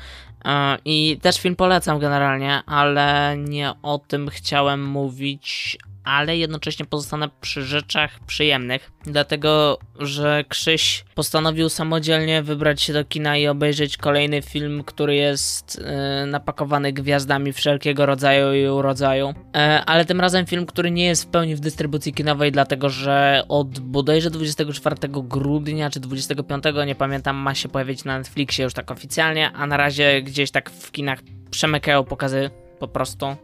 Speaker 2: E, I też film polecam generalnie, ale nie o tym chciałem mówić. Ale jednocześnie pozostanę przy rzeczach przyjemnych, dlatego że Krzyś postanowił samodzielnie wybrać się do kina i obejrzeć kolejny film, który jest e, napakowany gwiazdami wszelkiego rodzaju i urodzaju. E, ale tym razem film, który nie jest w pełni w dystrybucji kinowej, dlatego że od bodajże 24 grudnia czy 25, nie pamiętam, ma się pojawić na Netflixie już tak oficjalnie, a na razie gdzieś tak w kinach przemykają pokazy po prostu e,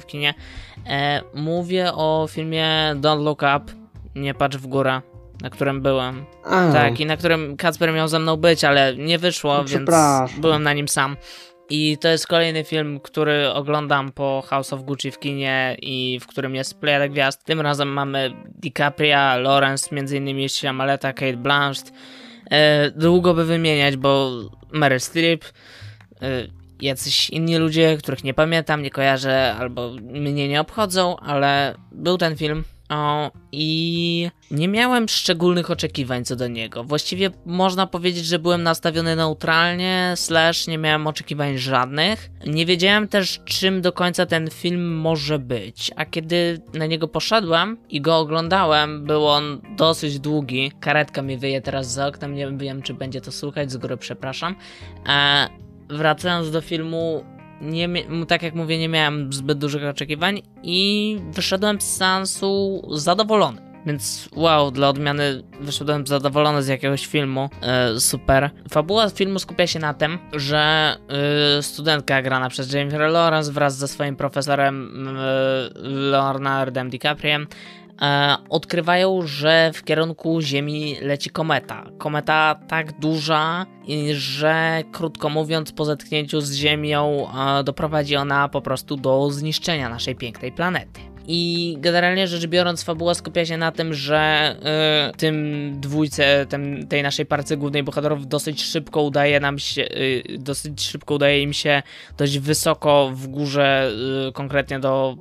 Speaker 2: w kinie. E, mówię o filmie Don't Look Up, Nie patrz w górę, na którym byłem.
Speaker 1: A,
Speaker 2: Tak, i na którym Kacper miał ze mną być, ale nie wyszło,
Speaker 1: No,
Speaker 2: więc byłem na nim sam. I to jest kolejny film, który oglądam po House of Gucci w kinie i w którym jest plejada gwiazd. Tym razem mamy DiCaprio, Lawrence, między innymi Maleta, Kate Blanchett. E, długo by wymieniać, bo Meryl Streep, jacyś inni ludzie, których nie pamiętam, nie kojarzę albo mnie nie obchodzą, ale był ten film O, I nie miałem szczególnych oczekiwań co do niego. Właściwie można powiedzieć, że byłem nastawiony neutralnie, slash nie miałem oczekiwań żadnych. Nie wiedziałem też, czym do końca ten film może być. A kiedy na niego poszedłem i go oglądałem, był on dosyć długi. Karetka mi wyje teraz za oknem, nie wiem, czy będzie to słuchać, z góry przepraszam. E, wracając do filmu, nie, tak jak mówię, nie miałem zbyt dużych oczekiwań i wyszedłem z seansu zadowolony. Więc wow, dla odmiany wyszedłem zadowolony z jakiegoś filmu. E, super. Fabuła filmu skupia się na tym, że e, studentka grana przez Jennifer Lawrence wraz ze swoim profesorem e, Leonardem DiCapriem odkrywają, że w kierunku Ziemi leci kometa. Kometa tak duża, że krótko mówiąc, po zetknięciu z Ziemią e, doprowadzi ona po prostu do zniszczenia naszej pięknej planety. I generalnie rzecz biorąc, fabuła skupia się na tym, że y, tym dwójce, tym, tej naszej parce głównej bohaterów dosyć szybko udaje nam się, y, dosyć szybko udaje im się dość wysoko w górze, y, konkretnie do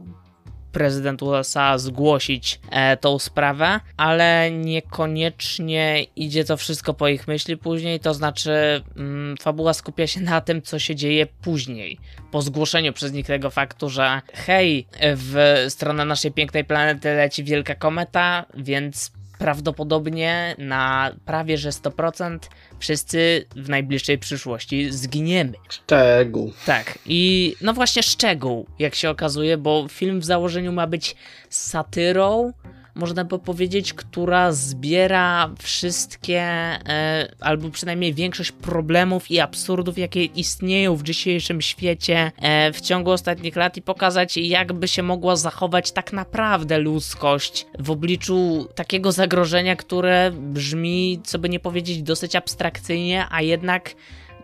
Speaker 2: prezydent USA zgłosić e, tą sprawę, ale niekoniecznie idzie to wszystko po ich myśli później, to znaczy mm, fabuła skupia się na tym, co się dzieje później, po zgłoszeniu przez nich tego faktu, że hej, w stronę naszej pięknej planety leci wielka kometa, więc prawdopodobnie na prawie że 100% wszyscy w najbliższej przyszłości zginiemy.
Speaker 1: Szczegół.
Speaker 2: Tak, i no właśnie szczegół, jak się okazuje, bo film w założeniu ma być satyrą można by powiedzieć, która zbiera wszystkie, e, albo przynajmniej większość problemów i absurdów, jakie istnieją w dzisiejszym świecie e, w ciągu ostatnich lat i pokazać, jakby się mogła zachować tak naprawdę ludzkość w obliczu takiego zagrożenia, które brzmi, co by nie powiedzieć, dosyć abstrakcyjnie, a jednak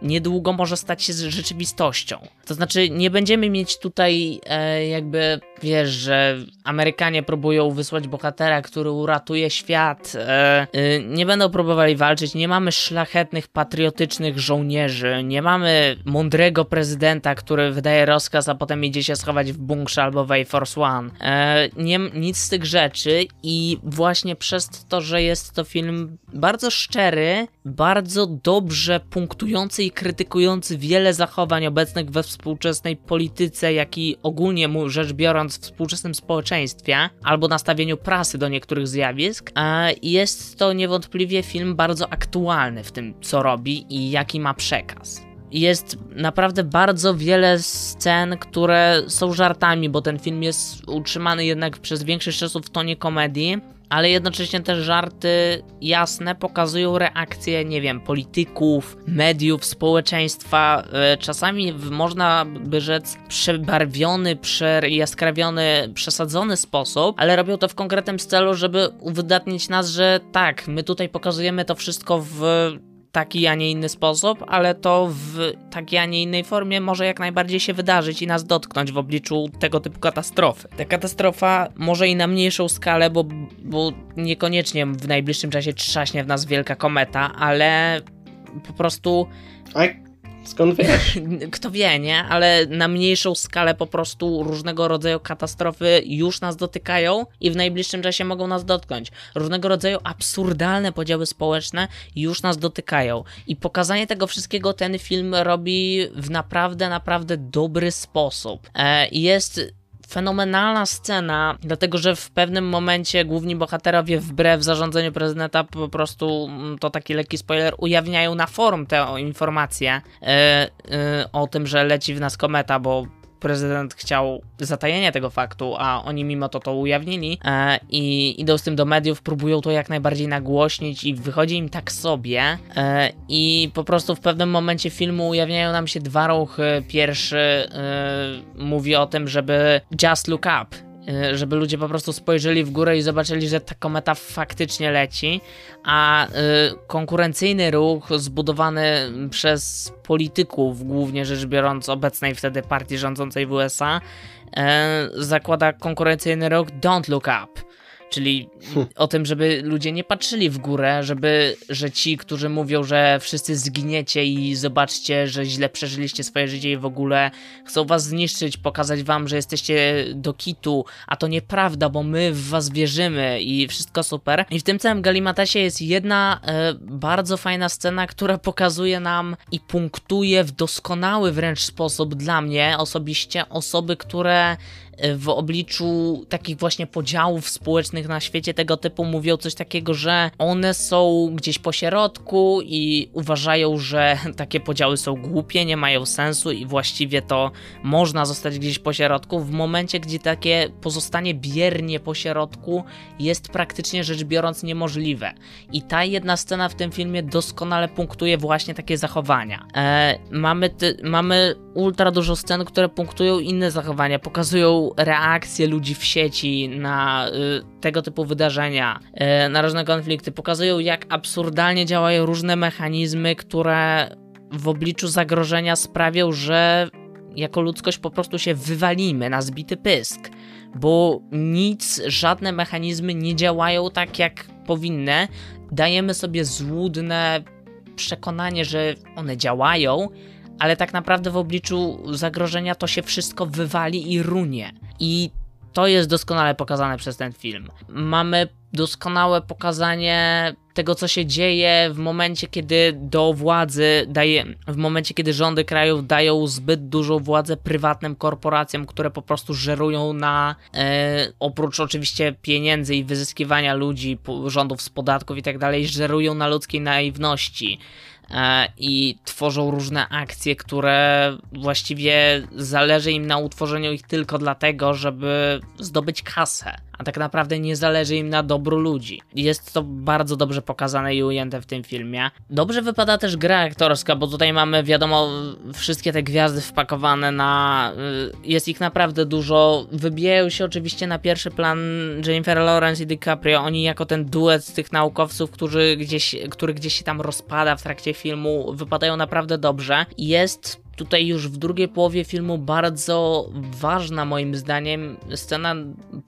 Speaker 2: niedługo może stać się rzeczywistością. To znaczy, nie będziemy mieć tutaj e, jakby, wiesz, że Amerykanie próbują wysłać bohatera, który uratuje świat. E, e, nie będą próbowali walczyć, nie mamy szlachetnych, patriotycznych żołnierzy, nie mamy mądrego prezydenta, który wydaje rozkaz, a potem idzie się schować w bunkrze albo w Air Force One. E, nie, nic z tych rzeczy i właśnie przez to, że jest to film bardzo szczery, bardzo dobrze punktujący i krytykujący wiele zachowań obecnych we współczesnej polityce, jak i ogólnie rzecz biorąc w współczesnym społeczeństwie, albo nastawieniu prasy do niektórych zjawisk, jest to niewątpliwie film bardzo aktualny w tym, co robi i jaki ma przekaz jest naprawdę bardzo wiele scen, które są żartami, bo ten film jest utrzymany jednak przez większość czasu w tonie komedii ale jednocześnie te żarty jasne pokazują reakcje, nie wiem, polityków, mediów, społeczeństwa. E, czasami można by rzec przebarwiony, przejaskrawiony, przesadzony sposób, ale robią to w konkretnym celu, żeby uwydatnić nas, że tak, my tutaj pokazujemy to wszystko w taki, a nie inny sposób, ale to w takiej, a nie innej formie może jak najbardziej się wydarzyć i nas dotknąć w obliczu tego typu katastrofy. Ta katastrofa może i na mniejszą skalę, bo, bo niekoniecznie w najbliższym czasie trzaśnie w nas wielka kometa, ale po prostu.
Speaker 1: Skąd wiesz? (laughs)
Speaker 2: Kto wie, nie? Ale na mniejszą skalę po prostu różnego rodzaju katastrofy już nas dotykają i w najbliższym czasie mogą nas dotknąć. Różnego rodzaju absurdalne podziały społeczne już nas dotykają. I pokazanie tego wszystkiego ten film robi w naprawdę, naprawdę dobry sposób. E, jest fenomenalna scena, dlatego że w pewnym momencie główni bohaterowie wbrew zarządzeniu prezydenta po prostu, mm, to taki lekki spoiler, ujawniają na forum tę informację yy, yy, o tym, że leci w nas kometa, bo prezydent chciał zatajenia tego faktu, a oni mimo to to ujawnili e, i idą z tym do mediów, próbują to jak najbardziej nagłośnić i wychodzi im tak sobie e, i po prostu w pewnym momencie filmu ujawniają nam się dwa ruchy. Pierwszy e, mówi o tym, żeby just look up, żeby ludzie po prostu spojrzeli w górę i zobaczyli, że ta kometa faktycznie leci, a y, konkurencyjny ruch zbudowany przez polityków, głównie rzecz biorąc obecnej wtedy partii rządzącej w USA, y, zakłada konkurencyjny ruch Don't Look Up Czyli
Speaker 1: Hm.
Speaker 2: o tym, żeby ludzie nie patrzyli w górę, żeby, że ci, którzy mówią, że wszyscy zginiecie i zobaczcie, że źle przeżyliście swoje życie i w ogóle chcą was zniszczyć, pokazać wam, że jesteście do kitu, a to nieprawda, bo my w was wierzymy i wszystko super. I w tym całym Galimatasie jest jedna e, bardzo fajna scena, która pokazuje nam i punktuje w doskonały wręcz sposób dla mnie osobiście osoby, które w obliczu takich właśnie podziałów społecznych na świecie tego typu mówią coś takiego, że one są gdzieś po środku i uważają, że (laughs) takie podziały są głupie, nie mają sensu i właściwie to można zostać gdzieś po środku. W momencie, gdzie takie pozostanie biernie po środku jest praktycznie rzecz biorąc niemożliwe. I ta jedna scena w tym filmie doskonale punktuje właśnie takie zachowania. E, mamy, ty, mamy ultra dużo scen, które punktują inne zachowania, pokazują reakcje ludzi w sieci na y, tego typu wydarzenia, y, na różne konflikty, pokazują jak absurdalnie działają różne mechanizmy, które w obliczu zagrożenia sprawią, że jako ludzkość po prostu się wywalimy na zbity pysk, bo nic, żadne mechanizmy nie działają tak jak powinny. Dajemy sobie złudne przekonanie, że one działają, ale tak naprawdę w obliczu zagrożenia to się wszystko wywali i runie. I to jest doskonale pokazane przez ten film. Mamy doskonałe pokazanie tego, co się dzieje w momencie, kiedy do władzy daje, w momencie, kiedy rządy krajów dają zbyt dużą władzę prywatnym korporacjom, które po prostu żerują na, e, oprócz oczywiście pieniędzy i wyzyskiwania ludzi, rządów z podatków i tak dalej, żerują na ludzkiej naiwności i tworzą różne akcje, które właściwie zależy im na utworzeniu ich tylko dlatego, żeby zdobyć kasę. A tak naprawdę nie zależy im na dobru ludzi. Jest to bardzo dobrze pokazane i ujęte w tym filmie. Dobrze wypada też gra aktorska, bo tutaj mamy, wiadomo, wszystkie te gwiazdy wpakowane na. y, Jest ich naprawdę dużo. Wybijają się oczywiście na pierwszy plan Jennifer Lawrence i DiCaprio. Oni jako ten duet tych naukowców, którzy gdzieś, który gdzieś się tam rozpada w trakcie filmu, wypadają naprawdę dobrze. Jest tutaj już w drugiej połowie filmu bardzo ważna moim zdaniem scena,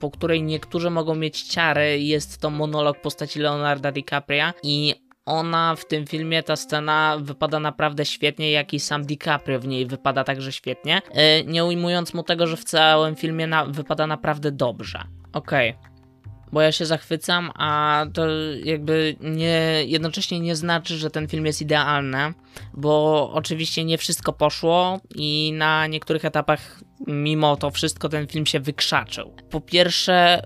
Speaker 2: po której niektórzy mogą mieć ciary, jest to monolog postaci Leonarda DiCapria i ona w tym filmie, ta scena wypada naprawdę świetnie, jak i sam DiCaprio w niej wypada także świetnie, yy, nie ujmując mu tego, że w całym filmie na, wypada naprawdę dobrze. Okej. Bo ja się zachwycam, a to jakby nie, jednocześnie nie znaczy, że ten film jest idealny, bo oczywiście nie wszystko poszło i na niektórych etapach, mimo to wszystko, ten film się wykrzaczył. Po pierwsze,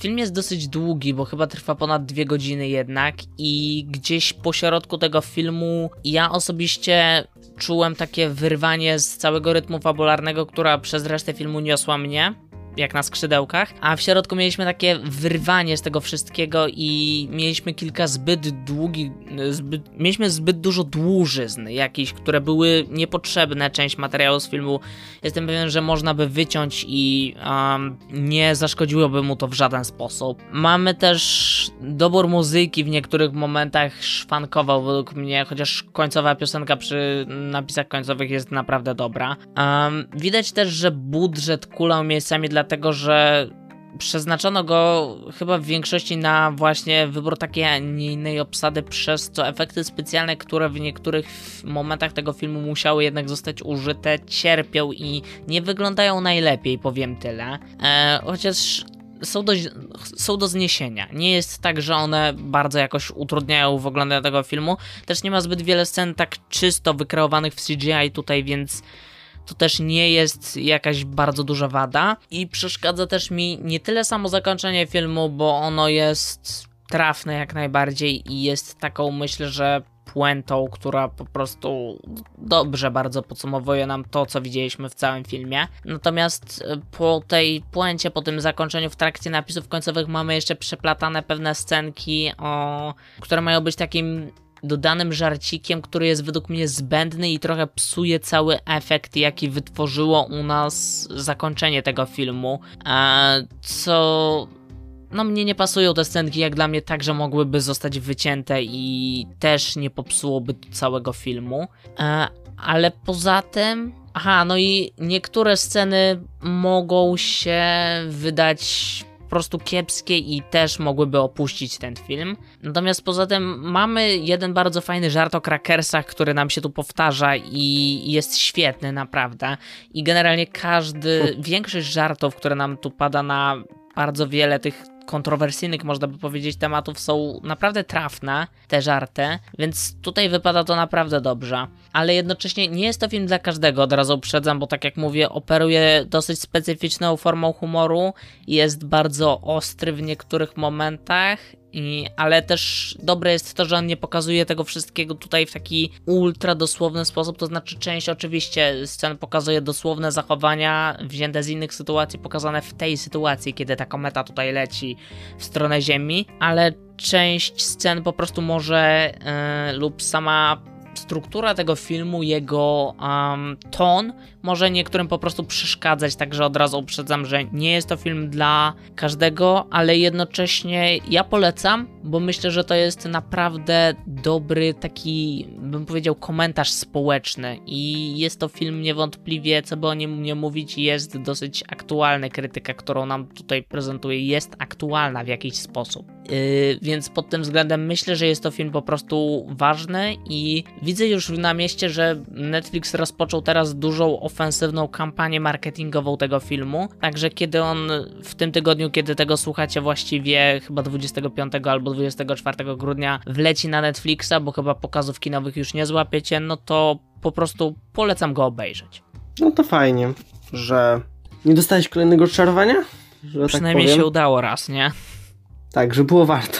Speaker 2: film jest dosyć długi, bo chyba trwa ponad dwie godziny jednak i gdzieś po środku tego filmu ja osobiście czułem takie wyrwanie z całego rytmu fabularnego, która przez resztę filmu niosła mnie jak na skrzydełkach, a w środku mieliśmy takie wyrwanie z tego wszystkiego i mieliśmy kilka zbyt długich, zbyt, mieliśmy zbyt dużo dłużyzn jakichś, które były niepotrzebne, część materiału z filmu. Jestem pewien, że można by wyciąć i um, nie zaszkodziłoby mu to w żaden sposób. Mamy też dobór muzyki w niektórych momentach szwankował według mnie, chociaż końcowa piosenka przy napisach końcowych jest naprawdę dobra. Um, widać też, że budżet kulał miejscami dlatego, że przeznaczono go chyba w większości na właśnie wybór takiej, a nie innej obsady, przez co efekty specjalne, które w niektórych momentach tego filmu musiały jednak zostać użyte, cierpią i nie wyglądają najlepiej, powiem tyle. E, chociaż są do, są do zniesienia. Nie jest tak, że one bardzo jakoś utrudniają w oglądaniu tego filmu. Też nie ma zbyt wiele scen tak czysto wykreowanych w CGI tutaj, więc to też nie jest jakaś bardzo duża wada. I przeszkadza też mi nie tyle samo zakończenie filmu, bo ono jest trafne jak najbardziej i jest taką, myślę, że puentą, która po prostu dobrze bardzo podsumowuje nam to, co widzieliśmy w całym filmie. Natomiast e, po tej puencie, po tym zakończeniu w trakcie napisów końcowych mamy jeszcze przeplatane pewne scenki, o, które mają być takim dodanym żarcikiem, który jest według mnie zbędny i trochę psuje cały efekt, jaki wytworzyło u nas zakończenie tego filmu, e, co no mnie nie pasują te scenki, jak dla mnie także mogłyby zostać wycięte i też nie popsułoby całego filmu. E, ale poza tym. Aha, no i niektóre sceny mogą się wydać prostu kiepskie i też mogłyby opuścić ten film. Natomiast poza tym mamy jeden bardzo fajny żart o krakersach, który nam się tu powtarza i jest świetny naprawdę. I generalnie każdy, (laughs) większość żartów, które nam tu pada na bardzo wiele tych kontrowersyjnych, można by powiedzieć, tematów są naprawdę trafne, te żarty, więc tutaj wypada to naprawdę dobrze. Ale jednocześnie nie jest to film dla każdego, od razu uprzedzam, bo tak jak mówię, operuje dosyć specyficzną formą humoru, jest bardzo ostry w niektórych momentach i, ale też dobre jest to, że on nie pokazuje tego wszystkiego tutaj w taki ultra dosłowny sposób, to znaczy część oczywiście scen pokazuje dosłowne zachowania wzięte z innych sytuacji, pokazane w tej sytuacji, kiedy ta kometa tutaj leci w stronę Ziemi, ale część scen po prostu może yy, lub sama struktura tego filmu, jego um, ton może niektórym po prostu przeszkadzać, także od razu uprzedzam, że nie jest to film dla każdego, ale jednocześnie ja polecam, bo myślę, że to jest naprawdę dobry taki, bym powiedział, komentarz społeczny i jest to film niewątpliwie, co by o nim nie mówić, jest dosyć aktualny. Krytyka, którą nam tutaj prezentuje, jest aktualna w jakiś sposób. Yy, więc pod tym względem myślę, że jest to film po prostu ważny i widzę już na mieście, że Netflix rozpoczął teraz dużą ofensywną kampanię marketingową tego filmu. Także kiedy on w tym tygodniu, kiedy tego słuchacie, właściwie chyba 25 albo 24 grudnia wleci na Netflixa, bo chyba pokazów kinowych już nie złapiecie, no to po prostu polecam go obejrzeć.
Speaker 1: No to fajnie, że nie dostałeś kolejnego czarowania?
Speaker 2: Że tak Przynajmniej tak się udało raz, nie?
Speaker 1: Tak, że było warto.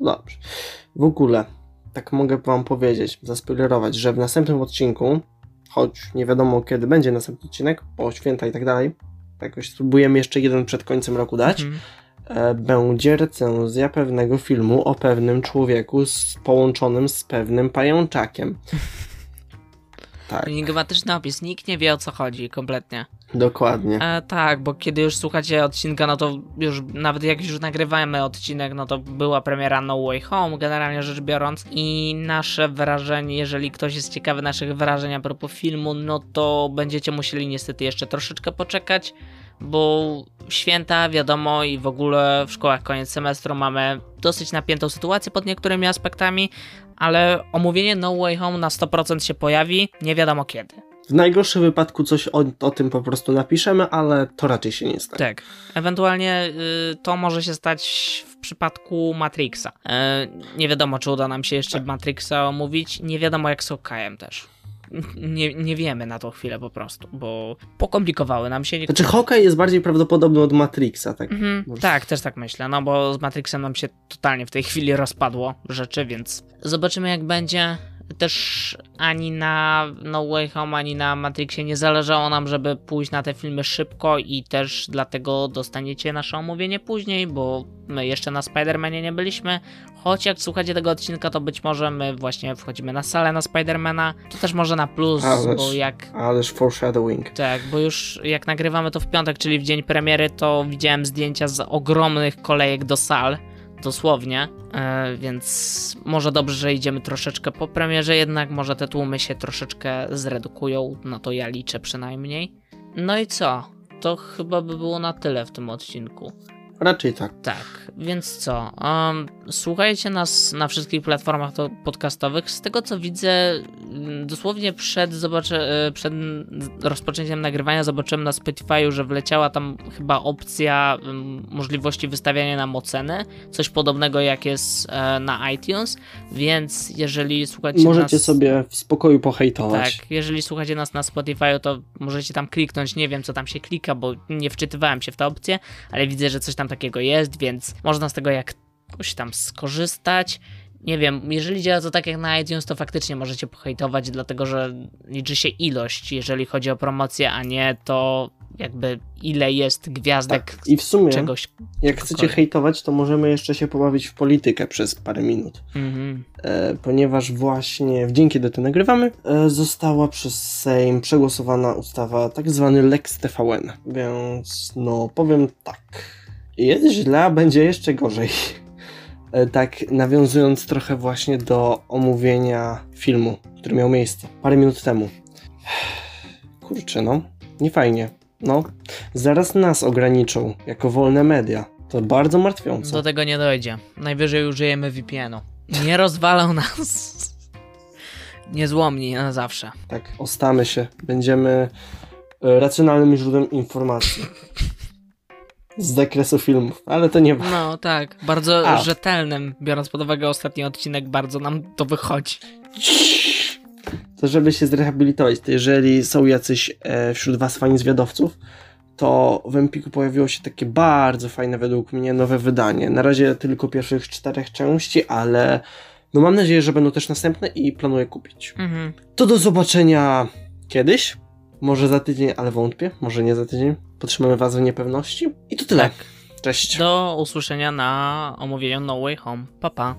Speaker 1: Dobrze. W ogóle, tak mogę wam powiedzieć, zaspoilerować, że w następnym odcinku choć nie wiadomo kiedy będzie następny odcinek, po święta i tak dalej. Jakoś spróbujemy jeszcze jeden przed końcem roku dać. E, będzie recenzja pewnego filmu o pewnym człowieku z, połączonym z pewnym pajączakiem. (laughs)
Speaker 2: Tak. Enigmatyczny opis, nikt nie wie o co chodzi kompletnie.
Speaker 1: Dokładnie.
Speaker 2: E, tak, bo kiedy już słuchacie odcinka, no to już nawet jak już nagrywamy odcinek, no to była premiera No Way Home, generalnie rzecz biorąc. I nasze wrażenie, jeżeli ktoś jest ciekawy naszych wrażeń a propos filmu, no to będziecie musieli niestety jeszcze troszeczkę poczekać, bo święta, wiadomo, i w ogóle w szkołach koniec semestru mamy dosyć napiętą sytuację pod niektórymi aspektami, ale omówienie No Way Home na 100% się pojawi, nie wiadomo kiedy.
Speaker 1: W najgorszym wypadku coś o, o, tym po prostu napiszemy, ale to raczej się nie stanie.
Speaker 2: Tak. Ewentualnie y, to może się stać w przypadku Matrixa. Y, nie wiadomo, czy uda nam się jeszcze tak. Matrixa omówić. Nie wiadomo, jak z Hawkeye'em też. Nie, nie wiemy na tą chwilę po prostu, bo pokomplikowały nam się.
Speaker 1: Niektóre... Znaczy, Hawkeye jest bardziej prawdopodobny od Matrixa, tak? Mhm,
Speaker 2: tak, też tak myślę, no bo z Matrixem nam się totalnie w tej chwili rozpadło rzeczy, więc zobaczymy, jak będzie też ani na No Way Home, ani na Matrixie nie zależało nam, żeby pójść na te filmy szybko i też dlatego dostaniecie nasze omówienie później, bo my jeszcze na Spider-Manie nie byliśmy. Choć jak słuchacie tego odcinka, to być może my właśnie wchodzimy na salę na Spidermana. To też może na plus, ależ, bo jak...
Speaker 1: Ależ foreshadowing.
Speaker 2: Tak, bo już jak nagrywamy to w piątek, czyli w dzień premiery, to widziałem zdjęcia z ogromnych kolejek do sal dosłownie, e, więc może dobrze, że idziemy troszeczkę po premierze, jednak może te tłumy się troszeczkę zredukują, no to ja liczę przynajmniej. No i co? To chyba by było na tyle w tym odcinku.
Speaker 1: Raczej tak.
Speaker 2: Tak, więc co? Um, słuchajcie nas na wszystkich platformach podcastowych. Z tego co widzę, mm, dosłownie przed, zobaczę, e, przed rozpoczęciem nagrywania zobaczyłem na Spotify, że wleciała tam chyba opcja um, możliwości wystawiania nam oceny. Coś podobnego jak jest e, na iTunes, więc jeżeli słuchacie
Speaker 1: Możecie
Speaker 2: nas...
Speaker 1: sobie w spokoju pohejtować.
Speaker 2: Tak, jeżeli słuchacie nas na Spotify, to możecie tam kliknąć. Nie wiem, co tam się klika, bo nie wczytywałem się w tę opcję, ale widzę, że coś tam takiego jest, więc można z tego jakoś tam skorzystać. Nie wiem, jeżeli działa to tak jak na iTunes, to faktycznie możecie pohejtować, dlatego że liczy się ilość, jeżeli chodzi o promocję, a nie to jakby ile jest gwiazdek tak.
Speaker 1: I w sumie, czegoś. Jak chcecie hejtować, to możemy jeszcze się pobawić w politykę przez parę minut. Mhm. E, ponieważ właśnie w dzień, kiedy to nagrywamy, e, została przez Sejm przegłosowana ustawa tak zwany Lex TVN. Więc no, powiem tak jest źle, a będzie jeszcze gorzej. E, tak, nawiązując trochę właśnie do omówienia filmu, który miał miejsce parę minut temu. Kurczę, no, nie fajnie. No, zaraz nas ograniczą jako wolne media. To bardzo martwiące.
Speaker 2: Do tego nie dojdzie. Najwyżej użyjemy VPN-u. Nie rozwalał (laughs) nas. Niezłomni na zawsze.
Speaker 1: Tak, ostamy się. Będziemy e, racjonalnym źródłem informacji. Z zakresu filmów, ale to nie ma.
Speaker 2: No tak, bardzo
Speaker 1: A.
Speaker 2: rzetelnym, biorąc pod uwagę ostatni odcinek, bardzo nam to wychodzi.
Speaker 1: To żeby się zrehabilitować, to jeżeli są jacyś e, wśród was fani zwiadowców, to w Empiku pojawiło się takie bardzo fajne według mnie nowe wydanie. Na razie tylko pierwszych czterech części, ale no mam nadzieję, że będą też następne i planuję kupić.
Speaker 2: Mhm.
Speaker 1: To do zobaczenia kiedyś. Może za tydzień, ale wątpię. Może nie za tydzień. Potrzymamy was w niepewności. I to tyle.
Speaker 2: Tak.
Speaker 1: Cześć.
Speaker 2: Do usłyszenia na omówieniu No Way Home. Pa, pa.